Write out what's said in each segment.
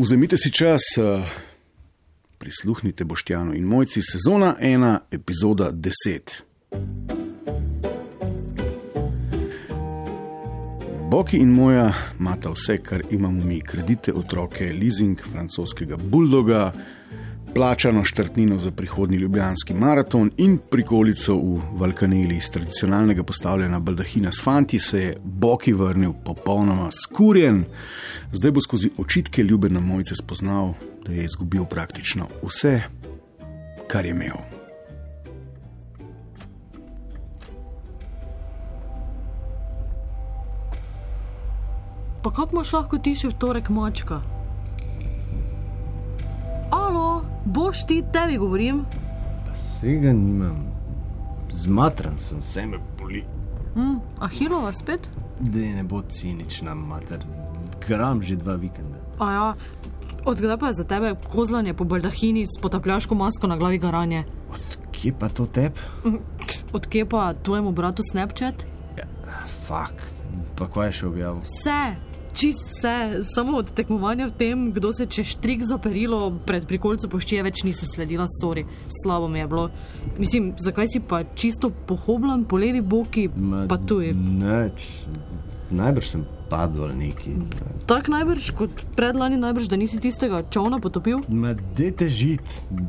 Vzemite si čas, eh, prisluhnite Boštjanu in mojci, sezona 1, epizoda 10. Boki in moja imata vse, kar imamo mi: kredite, otroke, leasing francoskega buldoga, plačano štrtnino za prihodnji ljubljanski maraton in prikolico v Valkaneli iz tradicionalnega postavljanja baldahina s fanti, se je Boki vrnil popolnoma skurjen. Zdaj bo skozi očitke ljube na mojce spoznal, da je izgubil praktično vse, kar je imel. Pa kako imaš lahko ti še v torek mačka? Boš ti tebi govorim? Vsega nimam. Zmatran sem, vse me boli. Hm, Ahilova spet? Da ne bo cinična, mater. Gram že dva vikenda. A ja, odkdaj pa je za tebe kozlanje po baldahini s potapljaško masko na glavi garanje? Odkje pa to tep? Odkje pa tvojemu bratu Snapchat? Fak, pa kaj je še objavil? Vse, čist vse, samo od tekmovanja v tem, kdo se če štrik za perilo pred prikolco poščije, več nisem sledila, sorry, slabo mi je bilo. Mislim, zakaj si pa čisto pohoblan po levi boki, pa tu je. Neč, najbrž sem padel ali neki. Tak najbrž kot predlani, najbrž, da nisi tistega čovna potopil? Ma dete žit,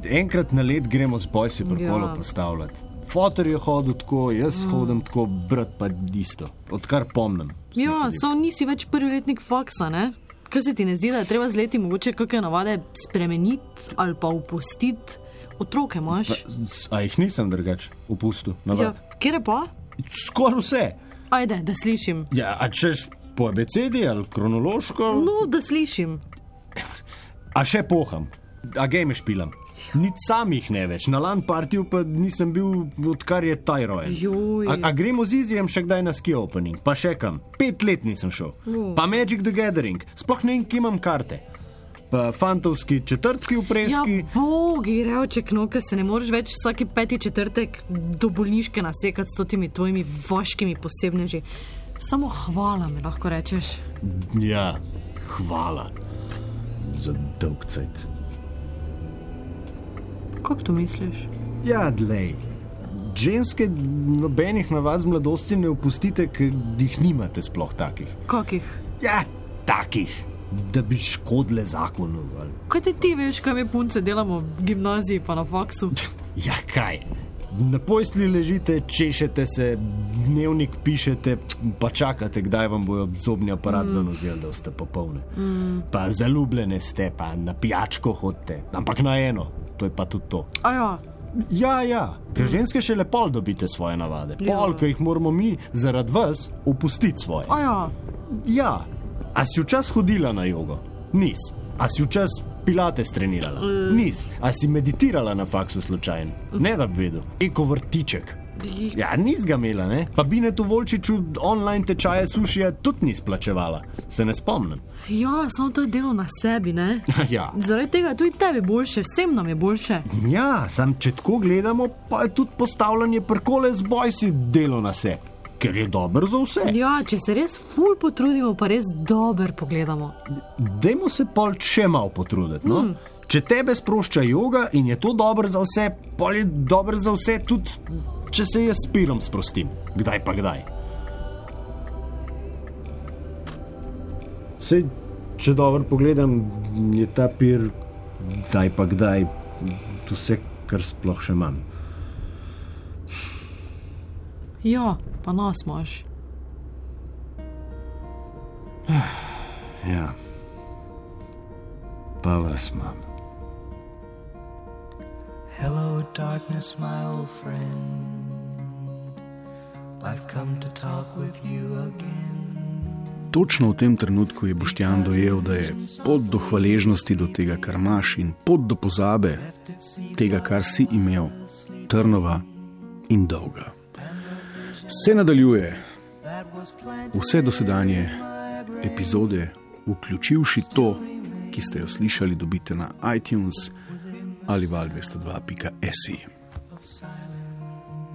enkrat na let gremo z bojsi prkolo Ja. ja. postavljati. Fotor je hodil tako, jaz mm. hodim tako, brat pa isto, odkar pomnim. Ja, samo nisi več prvi letnik faksa, ne? Kaj se ti ne zdi, da je treba z leti mogoče kakšne navade spremeniti ali pa upustiti? Otroke imaš? A jih nisem drugače opustil, Ja, navad. kje je pa? Skoraj vse. Ajde, da slišim. Ja, a češ po abecedi ali kronološko? No, da slišim. A še poham, a game špilam. Nič samih ne več, na lan partiju pa nisem bil, odkar je taj rojen. A, a gremo z Izijem še kdaj na ski opening, pa še kam. Pet let nisem šel. Pa Magic the Gathering, sploh ne vem, kje imam karte. Fantovski četrtski Ja, upreski. bogi, revček, no, ker se ne moreš več vsaki peti četrtek do bolniške nasekati s temi tvojimi vaškimi posebneži. Samo hvala mi lahko rečeš. Ja, hvala za dolg cajt. Kako to misliš? Ja, dlej. Ženske nobenih navad z mladosti ne opustite, ker jih nimate sploh takih. Kakih? Ja, takih, da bi škodile zakonu. Ali. Kaj te ti veš, kaj mi punce delamo v gimnaziji pa na faksu? Ja, kaj? Na posli ležite, češete se, dnevnik pišete, pa čakate, kdaj vam bojo zobni aparat mm. vzeli, da ste popolni. Mm. Pa zaljubljene ste, pa na pijačko hodite, ampak na eno, to je pa tudi to. A ja, Ja, ja, ker ženske še lepo dobite svoje navade, Ja. pol, ki jih moramo mi zaradi vas opustiti svoje. a ja. Ja, a si včasih hodila na jogo? Nis. A si včasih pilate trenirala? Mm. Nis. A si meditirala na faksu slučajno? Ne da bi vedel. Eko vrtiček. Ja, nis ga imela, ne? Pa bi ne tu volčiču online tečaje sušija tudi nis plačevala. Se ne spomnim. Ja, samo to je delo na sebi, ne? ja. Zaradi tega je tudi tebi boljše, vsem nam je boljše. ja, sam če tako gledamo, pa je tudi postavljanje prkole z bojsi delo na se. Ker je dober za vse. Ja, če se res ful potrudimo, pa res dober pogledamo. Dajmo se pol še malo potruditi. No? Mm. Če tebe sprošča yoga in je to dobro za vse, pol je dobro za vse tudi, če se jaz s pirom sprostim. Kdaj pa kdaj. Sej, če dobro pogledam, je ta pir, kdaj pa kdaj, vse, kar sploh še imam. Ja, pa nas imaš. Ja, pa vas imam. Hello, darkness, my old friend. I've come to talk with you again. Točno v tem trenutku je Boštjan dojel, da je pot do hvaležnosti do tega, kar imaš, in pot do pozabe tega, kar si imel, trnova in dolga. Se nadaljuje vse dosedanje epizode, vključivši to, ki ste jo slišali, dobite na iTunes ali val202.si. Side